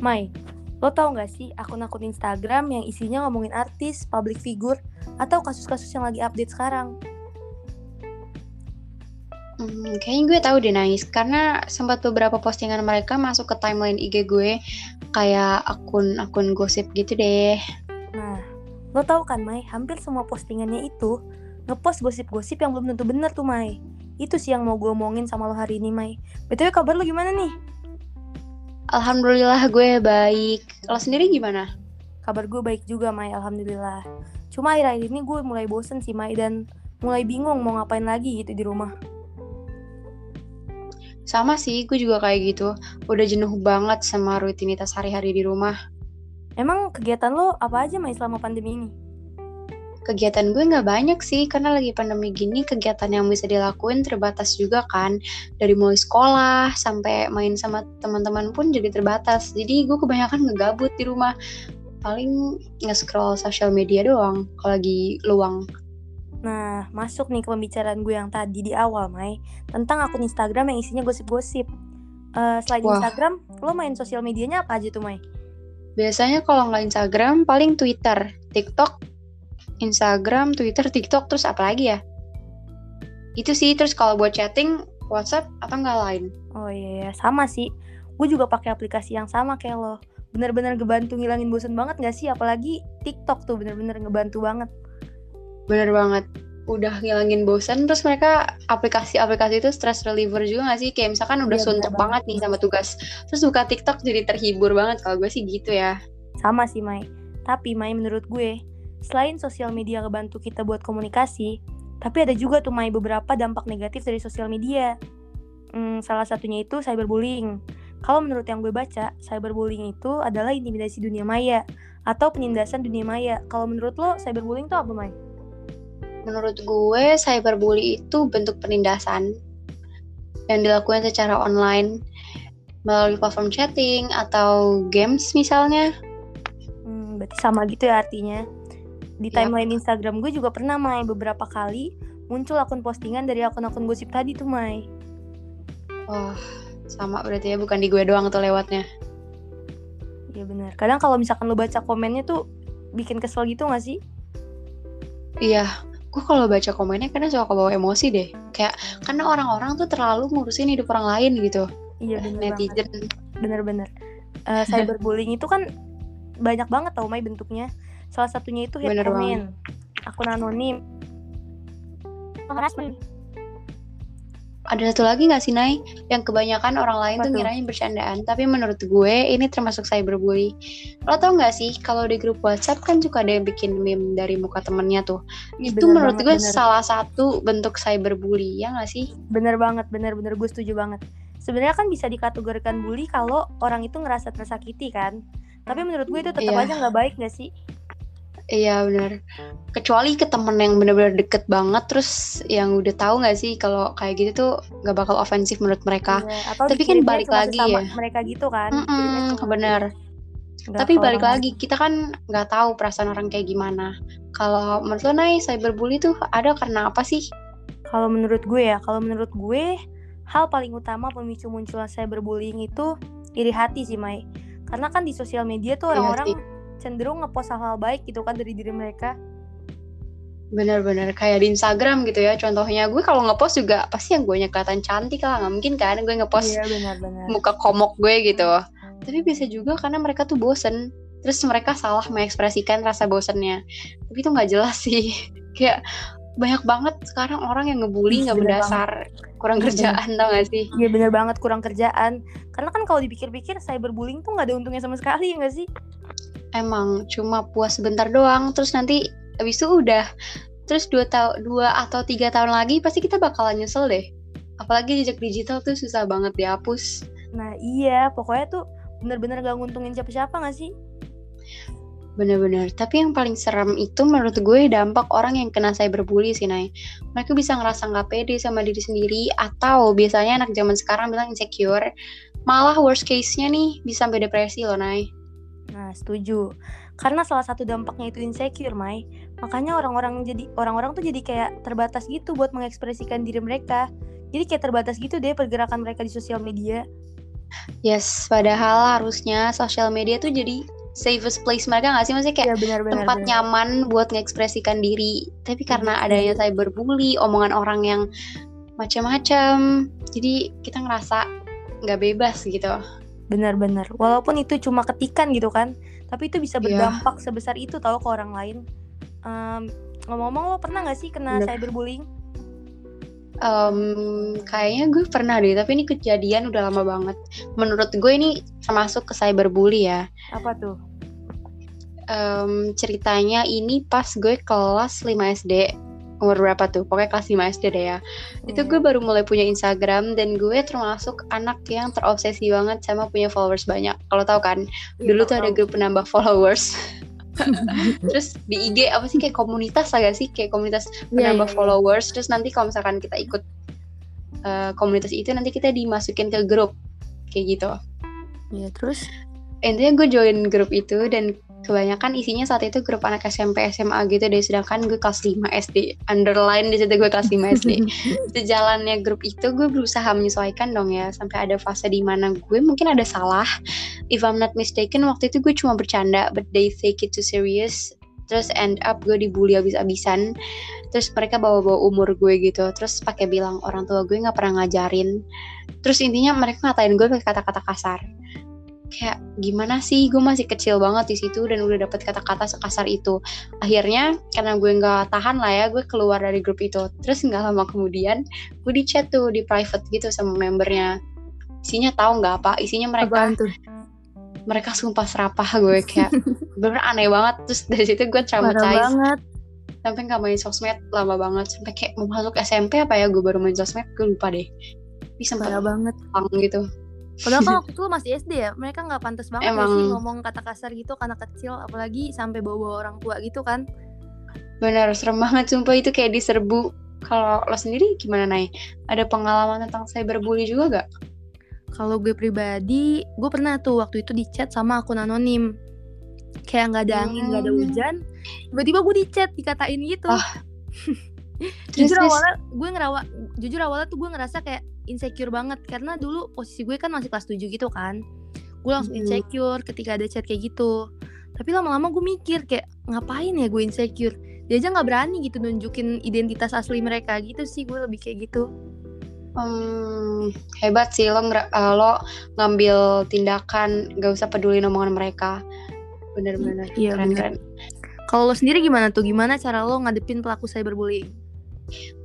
Mai, lo tau gak sih akun-akun Instagram yang isinya ngomongin artis, public figure, atau kasus-kasus yang lagi update sekarang? Hmm, kayaknya gue tahu deh Nais, karena sempat beberapa postingan mereka masuk ke timeline IG gue kayak akun-akun gosip gitu deh. Nah, lo tau kan Mai, hampir semua postingannya itu ngepost gosip-gosip yang belum tentu bener tuh Mai. Itu sih yang mau gue omongin sama lo hari ini Mai. BTW kabar lo gimana nih? Alhamdulillah gue baik. Lo sendiri gimana? Kabar gue baik juga Mai, Alhamdulillah. Cuma akhir-akhir ini gue mulai bosen sih Mai dan mulai bingung mau ngapain lagi gitu di rumah. Sama sih, gue juga kayak gitu. Udah jenuh banget sama rutinitas hari-hari di rumah. Emang kegiatan lo apa aja Mai selama pandemi ini? Kegiatan gue nggak banyak sih, karena lagi pandemi gini kegiatan yang bisa dilakuin terbatas juga kan. Dari mulai sekolah sampai main sama teman-teman pun jadi terbatas. Jadi gue kebanyakan ngegabut di rumah. Paling nge-scroll sosial media doang kalau lagi luang. Nah, masuk nih ke pembicaraan gue yang tadi di awal, Mai. Tentang akun Instagram yang isinya gosip-gosip. Uh, selain Wah. Instagram, lo main sosial medianya apa aja tuh, Mai? Biasanya kalau nggak Instagram, paling Twitter, TikTok, Instagram, Twitter, TikTok, terus apa lagi ya? Itu sih, terus kalau buat chatting, WhatsApp atau nggak lain. Oh iya, iya, sama sih. Gue juga pakai aplikasi yang sama kayak lo. Bener-bener ngebantu ngilangin bosen banget gak sih? Apalagi TikTok tuh bener-bener ngebantu banget. Bener banget. Udah ngilangin bosan, terus mereka aplikasi-aplikasi itu stress reliever juga gak sih? Kayak misalkan udah Iya, suntuk bener banget nih sama tugas. Terus buka TikTok jadi terhibur banget. Kalau gue sih gitu ya. Sama sih, Mai. Tapi, Mai, menurut gue, selain sosial media ngebantu kita buat komunikasi, tapi ada juga tuh, Mai, beberapa dampak negatif dari sosial media. Hmm, salah satunya itu cyberbullying. Kalau menurut yang gue baca, cyberbullying itu adalah intimidasi dunia maya atau penindasan dunia maya. Kalau menurut lo, cyberbullying itu apa, Mai? Menurut gue, cyberbully itu bentuk penindasan yang dilakukan secara online melalui platform chatting atau games misalnya. Hmm, berarti sama gitu ya artinya. Di Yap. timeline Instagram gue juga pernah, Mai, beberapa kali muncul akun postingan dari akun-akun gosip tadi tuh, Mai. Wah, sama berarti ya bukan di gue doang tuh lewatnya. Iya benar. Kadang kalau misalkan lo baca komennya tuh bikin kesel gitu gak sih? Iya, gue kalau baca komennya kadang suka kebawa emosi deh. Kayak karena orang-orang tuh terlalu ngurusin hidup orang lain gitu. Iya bener banget. Netizen. Bener-bener. Eh, cyberbullying itu kan banyak banget tau Mai bentuknya. Salah satunya itu comment, akun anonim, harassment. Ada satu lagi gak sih, Nay? Yang kebanyakan orang lain Apa tuh ngirain bercandaan. Tapi menurut gue, ini termasuk cyberbully. Lo tau gak sih, kalau di grup WhatsApp kan suka ada yang bikin meme dari muka temennya tuh. Iya, Itu menurut banget, gue bener. salah satu bentuk cyberbully, ya gak sih? Bener banget, bener-bener gue setuju banget. Sebenarnya kan bisa dikategorikan bully kalau orang itu ngerasa tersakiti kan. Tapi menurut gue itu tetap Iya. aja nggak baik gak sih? Iya bener. Kecuali ke temen yang bener-bener deket banget, terus yang udah tahu gak sih kalau kayak gitu tuh gak bakal ofensif menurut mereka. Iya, Atau Tapi kan balik cuma lagi ya. Mereka gitu kan. Mm-mm, cuma bener. nggak Tapi balik orang lagi, kita kan nggak tahu perasaan orang kayak gimana. Kalau menurut lo, Nay, cyberbully tuh ada karena apa sih? Kalau menurut gue ya, kalau menurut gue hal paling utama pemicu munculnya cyberbullying itu iri hati sih, Mai. Karena kan di sosial media tuh Iya orang-orang. Cenderung ngepost hal-hal baik gitu kan dari diri mereka. Bener-bener kayak di Instagram gitu ya. Contohnya gue kalau ngepost juga pasti yang gue kelihatan cantik lah. Nggak mungkin kan gue ngepost Iya, benar-benar. muka komok gue gitu. Tapi bisa juga karena mereka tuh bosen. Terus mereka salah mengekspresikan rasa bosennya. Tapi itu nggak jelas sih. Kayak banyak banget sekarang orang yang ngebully nggak bener mendasar kurang Bener. kerjaan tau gak sih? Iya bener banget kurang kerjaan. Karena kan kalau dipikir-pikir cyberbullying tuh nggak ada untungnya sama sekali ya nggak sih? Emang cuma puas sebentar doang. Terus nanti abis itu udah. Terus dua tahun dua atau tiga tahun lagi pasti kita bakalan nyesel deh. Apalagi jejak digital tuh susah banget dihapus. Nah iya, pokoknya tuh bener-bener gak nguntungin siapa-siapa gak sih? Bener-bener. Tapi yang paling serem itu menurut gue dampak orang yang kena cyberbully sih, Nay. Mereka bisa ngerasa nggak pede sama diri sendiri atau biasanya anak zaman sekarang bilang insecure. Malah worst case-nya nih bisa sampai depresi loh, Nay. Nah, setuju. Karena salah satu dampaknya itu insecure, Mai. Makanya orang-orang jadi orang-orang tuh jadi kayak terbatas gitu buat mengekspresikan diri mereka. Jadi kayak terbatas gitu deh pergerakan mereka di sosial media. Yes, padahal harusnya sosial media tuh jadi safest place mereka nggak sih maksudnya kayak Iya benar benar. tempat benar. nyaman buat mengekspresikan diri. Tapi karena Iya, adanya cyberbully, omongan orang yang macam-macam, jadi kita ngerasa nggak bebas gitu. Benar-benar. Walaupun itu cuma ketikan gitu kan, tapi itu bisa Iya. berdampak sebesar itu tahu ke orang lain. Em, ngomong-ngomong lo pernah nggak sih kena Bener. cyberbullying? Em, kayaknya gue pernah deh, tapi ini kejadian udah lama banget. Menurut gue ini termasuk ke cyberbully ya. Apa tuh? Em, ceritanya ini pas gue kelas 5 SD. Umur berapa tuh? Pokoknya kelas 5 SD deh ya. Itu Iya. gue baru mulai punya Instagram dan gue termasuk anak yang terobsesi banget sama punya followers banyak. Kalau tahu kan, Iya, dulu tuh tahu, ada grup penambah followers. terus di IG apa sih kayak komunitas lah gak sih? Kayak komunitas Iya, penambah iya, iya. followers. Terus nanti kalau misalkan kita ikut eh, komunitas itu nanti kita dimasukin ke grup kayak gitu. Iya, terus intinya gue join grup itu dan kebanyakan isinya saat itu grup anak SMP SMA gitu deh sedangkan gue kelas 5 SD underline di situ gue kelas 5 SD sejalannya grup itu gue berusaha menyesuaikan dong ya sampai ada fase di mana gue mungkin ada salah. If I'm not mistaken waktu itu gue cuma bercanda but they take it too serious. Terus end up gue dibully abis-abisan. Terus mereka bawa-bawa umur gue gitu. Terus pakai bilang orang tua gue nggak pernah ngajarin. Terus intinya mereka ngatain gue pakai kata-kata kasar kayak gimana sih? Gue masih kecil banget di situ dan udah dapet kata-kata sekasar itu. Akhirnya karena gue nggak tahan lah ya gue keluar dari grup itu. Terus nggak lama kemudian gue di chat tuh di private gitu sama membernya. Isinya tahu nggak apa isinya mereka apaan tuh? mereka sumpah serapah gue kayak bener aneh banget. Terus dari situ gue traumatized banget. sampai nggak main sosmed lama banget. Sampai kayak mau masuk SMP apa ya gue baru main sosmed gue lupa deh. Tapi Parah banget. pang gitu Padahal kan waktu itu masih SD ya, mereka nggak pantas banget Emang. sih ngomong kata kasar gitu ke anak kecil, apalagi sampai bawa-bawa orang tua gitu kan. bener serem banget sumpah itu kayak diserbu kalau lo sendiri gimana Nay? Ada pengalaman tentang cyberbully juga gak? Kalau gue pribadi, gue pernah tuh waktu itu di chat sama akun anonim. Kayak nggak ada angin, nggak ada Hmm. hujan. Tiba-tiba gue di chat dikatain gitu. Ah. jujur terus? awalnya gue ngerawa, jujur awalnya tuh gue ngerasa kayak insecure banget karena dulu posisi gue kan masih kelas 7 gitu kan. Gue langsung insecure ketika ada chat kayak gitu. Tapi lama-lama gue mikir kayak ngapain ya gue insecure. Dia aja nggak berani gitu nunjukin identitas asli mereka gitu sih gue lebih kayak gitu. Hmm, hebat sih lo, eh, lo ngambil tindakan gak usah peduli omongan mereka bener-bener Iya, keren bener. keren Kalau lo sendiri gimana tuh? Gimana cara lo ngadepin pelaku cyberbullying?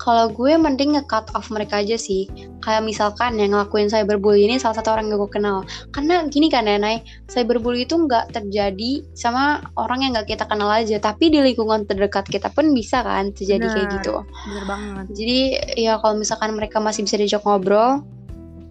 Kalau gue mending nge-cut off mereka aja sih kayak misalkan yang ngelakuin cyberbully ini salah satu orang yang gue kenal karena gini kan ya Nay cyberbully itu nggak terjadi sama orang yang nggak kita kenal aja tapi di lingkungan terdekat kita pun bisa kan terjadi kayak Benar. gitu Bener banget. Jadi ya kalau misalkan mereka masih bisa diajak ngobrol,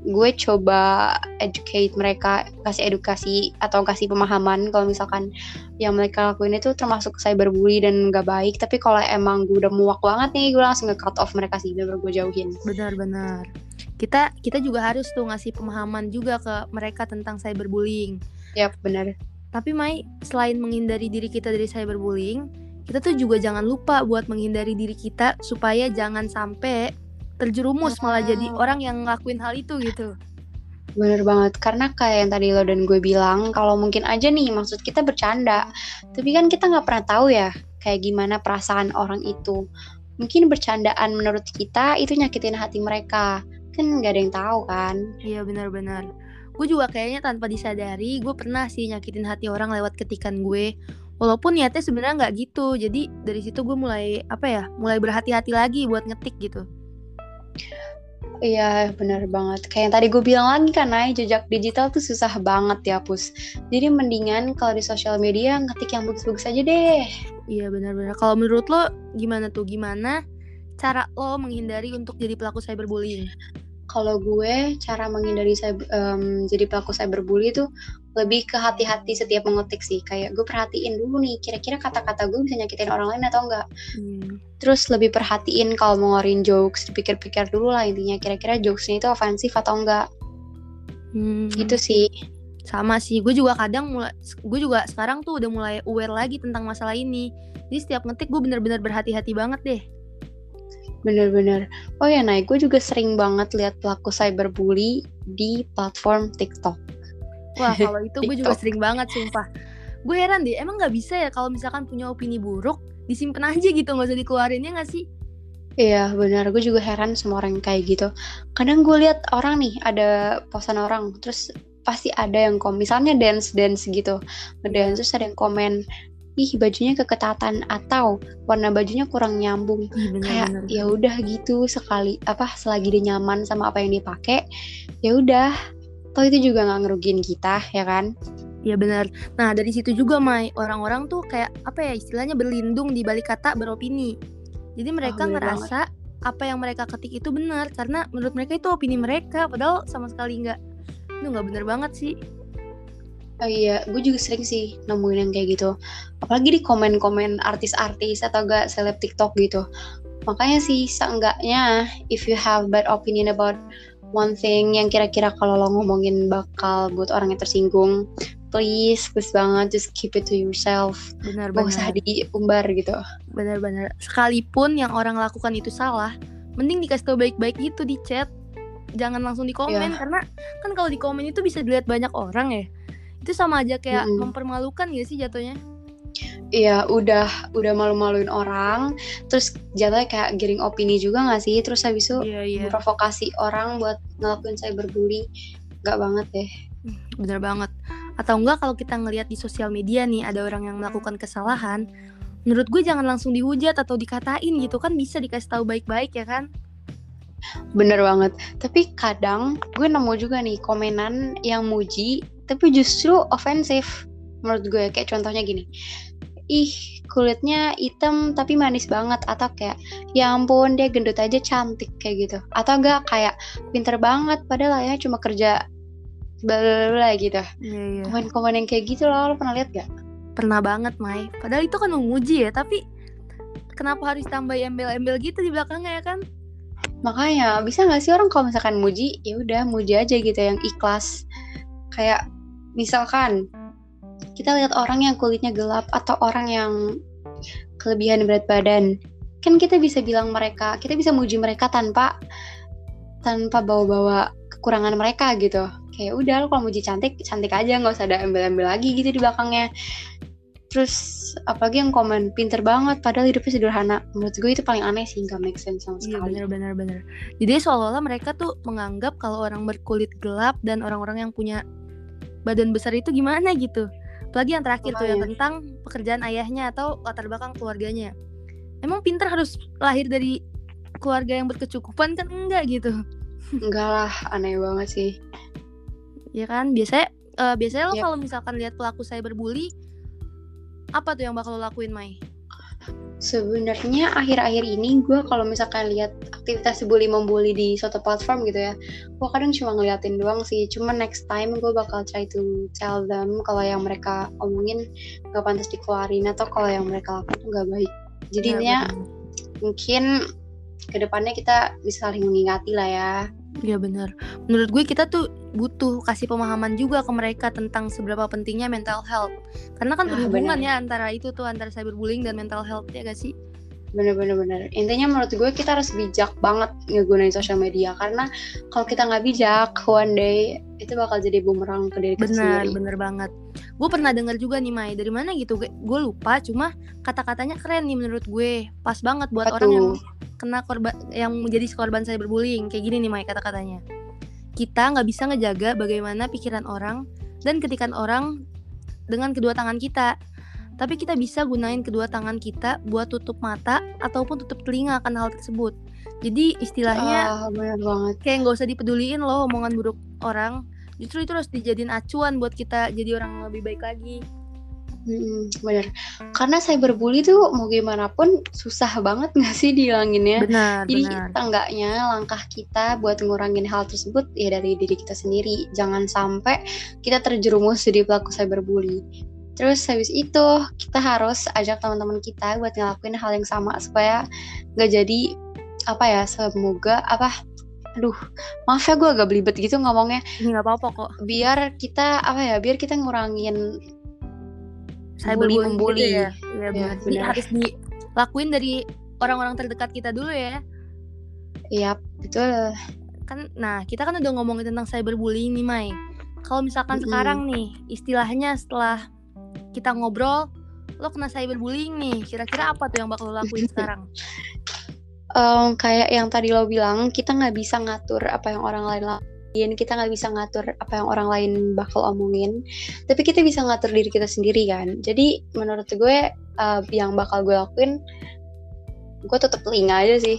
gue coba educate mereka, kasih edukasi atau kasih pemahaman kalau misalkan yang mereka lakuin itu termasuk cyberbully dan gak baik. Tapi kalau emang gue udah muak banget nih, gue langsung nge-cut off mereka sih, biar gue jauhin. Benar-benar. Kita kita juga harus tuh ngasih pemahaman juga ke mereka tentang cyberbullying. Yap, bener. Tapi Mai, selain menghindari diri kita dari cyberbullying, kita tuh juga jangan lupa buat menghindari diri kita supaya jangan sampai terjerumus malah jadi orang yang ngelakuin hal itu gitu. Bener banget, karena kayak yang tadi lo dan gue bilang, kalau mungkin aja nih maksud kita bercanda, tapi kan kita nggak pernah tahu ya kayak gimana perasaan orang itu. Mungkin bercandaan menurut kita itu nyakitin hati mereka, kan nggak ada yang tahu kan. Iya benar-benar. Gue juga kayaknya tanpa disadari, gue pernah sih nyakitin hati orang lewat ketikan gue. Walaupun niatnya sebenarnya nggak gitu. Jadi dari situ gue mulai apa ya, mulai berhati-hati lagi buat ngetik gitu. Iya bener banget, kayak yang tadi gue bilang lagi kan, Nay, jejak digital tuh susah banget dihapus. Jadi mendingan kalau di sosial media ngetik yang bagus-bagus aja deh. Iya benar-benar. Kalau menurut lo gimana tuh? Gimana cara lo menghindari untuk jadi pelaku cyberbullying? Kalau gue cara menghindari cyber, em, jadi pelaku cyberbully itu lebih ke hati-hati setiap mengetik sih kayak gue perhatiin dulu nih kira-kira kata-kata gue bisa nyakitin orang lain atau enggak Hmm. terus lebih perhatiin kalau mau ngeluarin jokes dipikir-pikir dulu lah intinya kira-kira jokesnya itu ofensif atau enggak Hmm. gitu sih Sama sih, gue juga kadang mulai, gue juga sekarang tuh udah mulai aware lagi tentang masalah ini. Jadi setiap ngetik gue bener-bener berhati-hati banget deh. Bener-bener oh ya naik gue juga sering banget lihat pelaku cyberbully di platform TikTok. Wah, kalau itu gue juga sering banget sumpah. Gue heran deh, emang nggak bisa ya kalau misalkan punya opini buruk disimpan aja gitu nggak usah dikeluarin ya nggak sih? Iya benar, gue juga heran sama orang yang kayak gitu. Kadang gue lihat orang nih ada posan orang, terus pasti ada yang kom, misalnya dance dance gitu, ngedance terus ada yang komen, ih bajunya keketatan atau warna bajunya kurang nyambung. Ih, Kayak ya udah gitu sekali apa selagi dia nyaman sama apa yang dia pakai, ya udah. Toh itu juga nggak ngerugiin kita ya kan? Iya benar. Nah dari situ juga Mai orang-orang tuh kayak apa ya istilahnya berlindung di balik kata beropini. Jadi mereka bener ngerasa apa yang mereka ketik itu benar karena menurut mereka itu opini mereka padahal sama sekali nggak. Itu nggak bener banget sih. Oh iya, gue juga sering sih nemuin yang kayak gitu. Apalagi di komen-komen artis-artis atau enggak seleb TikTok gitu. Makanya sih seenggaknya if you have bad opinion about one thing yang kira-kira kalau lo ngomongin bakal buat orang yang tersinggung, please, please banget just keep it to yourself. Benar Gak usah diumbar gitu. Benar-benar. Sekalipun yang orang lakukan itu salah, mending dikasih tahu baik-baik gitu di chat. Jangan langsung di komen Iya. karena kan kalau di komen itu bisa dilihat banyak orang ya. Itu sama aja kayak Mm-mm. mempermalukan gak sih jatuhnya? Iya, udah udah malu-maluin orang, terus jatuhnya kayak giring opini juga gak sih? Terus habis itu Iya iya. memprovokasi orang buat ngelakuin cyberbully. Gak banget deh. Bener banget. Atau enggak kalau kita ngelihat di sosial media nih ada orang yang melakukan kesalahan, menurut gue jangan langsung dihujat atau dikatain gitu kan bisa dikasih tahu baik-baik ya kan? Bener banget. Tapi kadang gue nemu juga nih komenan yang muji, tapi justru ofensif menurut gue. Kayak contohnya gini, ih kulitnya hitam tapi manis banget. Atau kayak, ya ampun dia gendut aja cantik kayak gitu. Atau enggak kayak pinter banget padahal ya cuma kerja bla gitu. Iya iya. Komen-komen yang kayak gitu loh, lo pernah lihat gak? Pernah banget, Mai. Padahal itu kan memuji ya, tapi kenapa harus tambah embel-embel gitu di belakangnya ya kan? Makanya bisa nggak sih orang kalau misalkan muji, ya udah muji aja gitu yang ikhlas. Kayak misalkan kita lihat orang yang kulitnya gelap atau orang yang kelebihan berat badan, kan kita bisa bilang mereka, kita bisa muji mereka tanpa tanpa bawa-bawa kekurangan mereka gitu. Kayak udah lo kalau muji cantik, cantik aja nggak usah ada embel-embel lagi gitu di belakangnya. Terus apalagi yang komen pinter banget padahal hidupnya sederhana. Menurut gue itu paling aneh sih nggak make sense sama Iya sekali. benar benar benar. Jadi seolah-olah mereka tuh menganggap kalau orang berkulit gelap dan orang-orang yang punya badan besar itu gimana gitu. Apalagi yang terakhir tuh yang Makanya. tentang pekerjaan ayahnya atau latar belakang keluarganya. Emang pinter harus lahir dari keluarga yang berkecukupan kan enggak gitu. Enggak lah, aneh banget sih. Ya kan? Biasanya eh, biasanya lo Yap. kalau misalkan lihat pelaku cyberbully apa tuh yang bakal lo lakuin, Mai? Sebenarnya akhir-akhir ini gue kalau misalkan lihat aktivitas bully membuli di suatu platform gitu ya, gue kadang cuma ngeliatin doang sih. Cuma next time gue bakal try to tell them kalau yang mereka omongin gak pantas dikeluarin atau kalau yang mereka lakukan tuh gak baik. Jadi Ya, mungkin ke depannya kita bisa saling mengingati lah ya. Iya benar. Menurut gue kita tuh butuh kasih pemahaman juga ke mereka tentang seberapa pentingnya mental health. Karena kan Ah, berhubungan benar. ya antara itu tuh antara cyberbullying dan mental health ya gak sih? Bener-bener bener. Intinya menurut gue kita harus bijak banget ngegunain sosial media karena kalau kita nggak bijak one day itu bakal jadi bumerang ke diri kita sendiri. bener banget. Gue pernah dengar juga nih Mai, dari mana gitu? Gue lupa, cuma kata-katanya keren nih menurut gue. Pas banget buat Apa orang yang kena korban yang menjadi korban cyberbullying. Kayak gini nih Mai kata-katanya. Kita nggak bisa ngejaga bagaimana pikiran orang dan ketikan orang dengan kedua tangan kita. Tapi kita bisa gunain kedua tangan kita buat tutup mata ataupun tutup telinga akan hal tersebut. Jadi istilahnya Ah, bener banget. kayak nggak usah dipeduliin loh omongan buruk orang. Justru itu harus dijadiin acuan buat kita jadi orang yang lebih baik lagi. Mm, bener. Karena cyberbully tuh mau gimana pun susah banget nggak sih dihilanginnya. Benar, Jadi benar. tangganya langkah kita buat ngurangin hal tersebut ya dari diri kita sendiri. Jangan sampai kita terjerumus jadi pelaku cyberbully. Terus habis itu kita harus ajak teman-teman kita buat ngelakuin hal yang sama supaya nggak jadi apa ya semoga apa aduh maaf ya gue agak belibet gitu ngomongnya nggak apa-apa kok. biar kita apa ya biar kita ngurangin Cyberbullying membuli. gitu ya. Iya benar. Jadi benar. harus dilakuin dari orang-orang terdekat kita dulu ya. Iya betul kan nah kita kan udah ngomongin tentang cyberbullying nih Mai kalau misalkan Mm-mm. sekarang nih istilahnya setelah kita ngobrol lo kena cyberbullying nih kira-kira apa tuh yang bakal lo lakuin sekarang Em, kayak yang tadi lo bilang kita nggak bisa ngatur apa yang orang lain lakuin kita nggak bisa ngatur apa yang orang lain bakal omongin. Tapi kita bisa ngatur diri kita sendiri kan? Jadi menurut gue eh, yang bakal gue lakuin gue tetap telinga aja sih.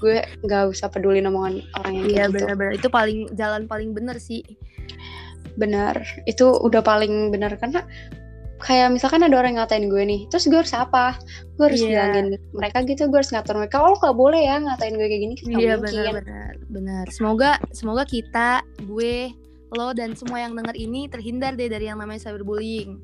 Gue nggak usah peduli omongan orang yang Iya kayak gitu. benar-benar itu paling jalan paling bener sih. Benar itu udah paling benar karena kayak misalkan ada orang yang ngatain gue nih terus gue harus apa gue harus Iya. bilangin mereka gitu gue harus ngatur mereka oh lo nggak boleh ya ngatain gue kayak gini nggak Iya mungkin benar-benar benar. Semoga semoga kita, gue, lo dan semua yang denger ini terhindar deh dari yang namanya cyberbullying.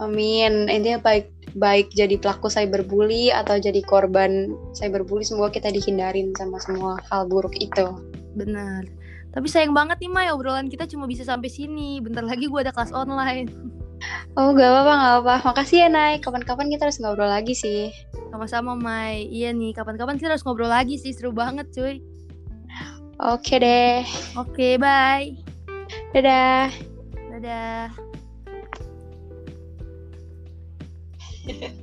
Amin. Intinya baik baik jadi pelaku cyberbully atau jadi korban cyberbully semoga kita dihindarin sama semua hal buruk itu. Benar. Tapi sayang banget nih Mai, obrolan kita cuma bisa sampai sini. Bentar lagi gue ada kelas online. Oh gak apa-apa gak apa. Makasih ya Nay. Kapan-kapan kita harus ngobrol lagi sih. Sama-sama Mai. Iya nih, kapan-kapan kita harus ngobrol lagi sih. Seru banget cuy. Oke deh. Oke, bye. Dadah. Dadah.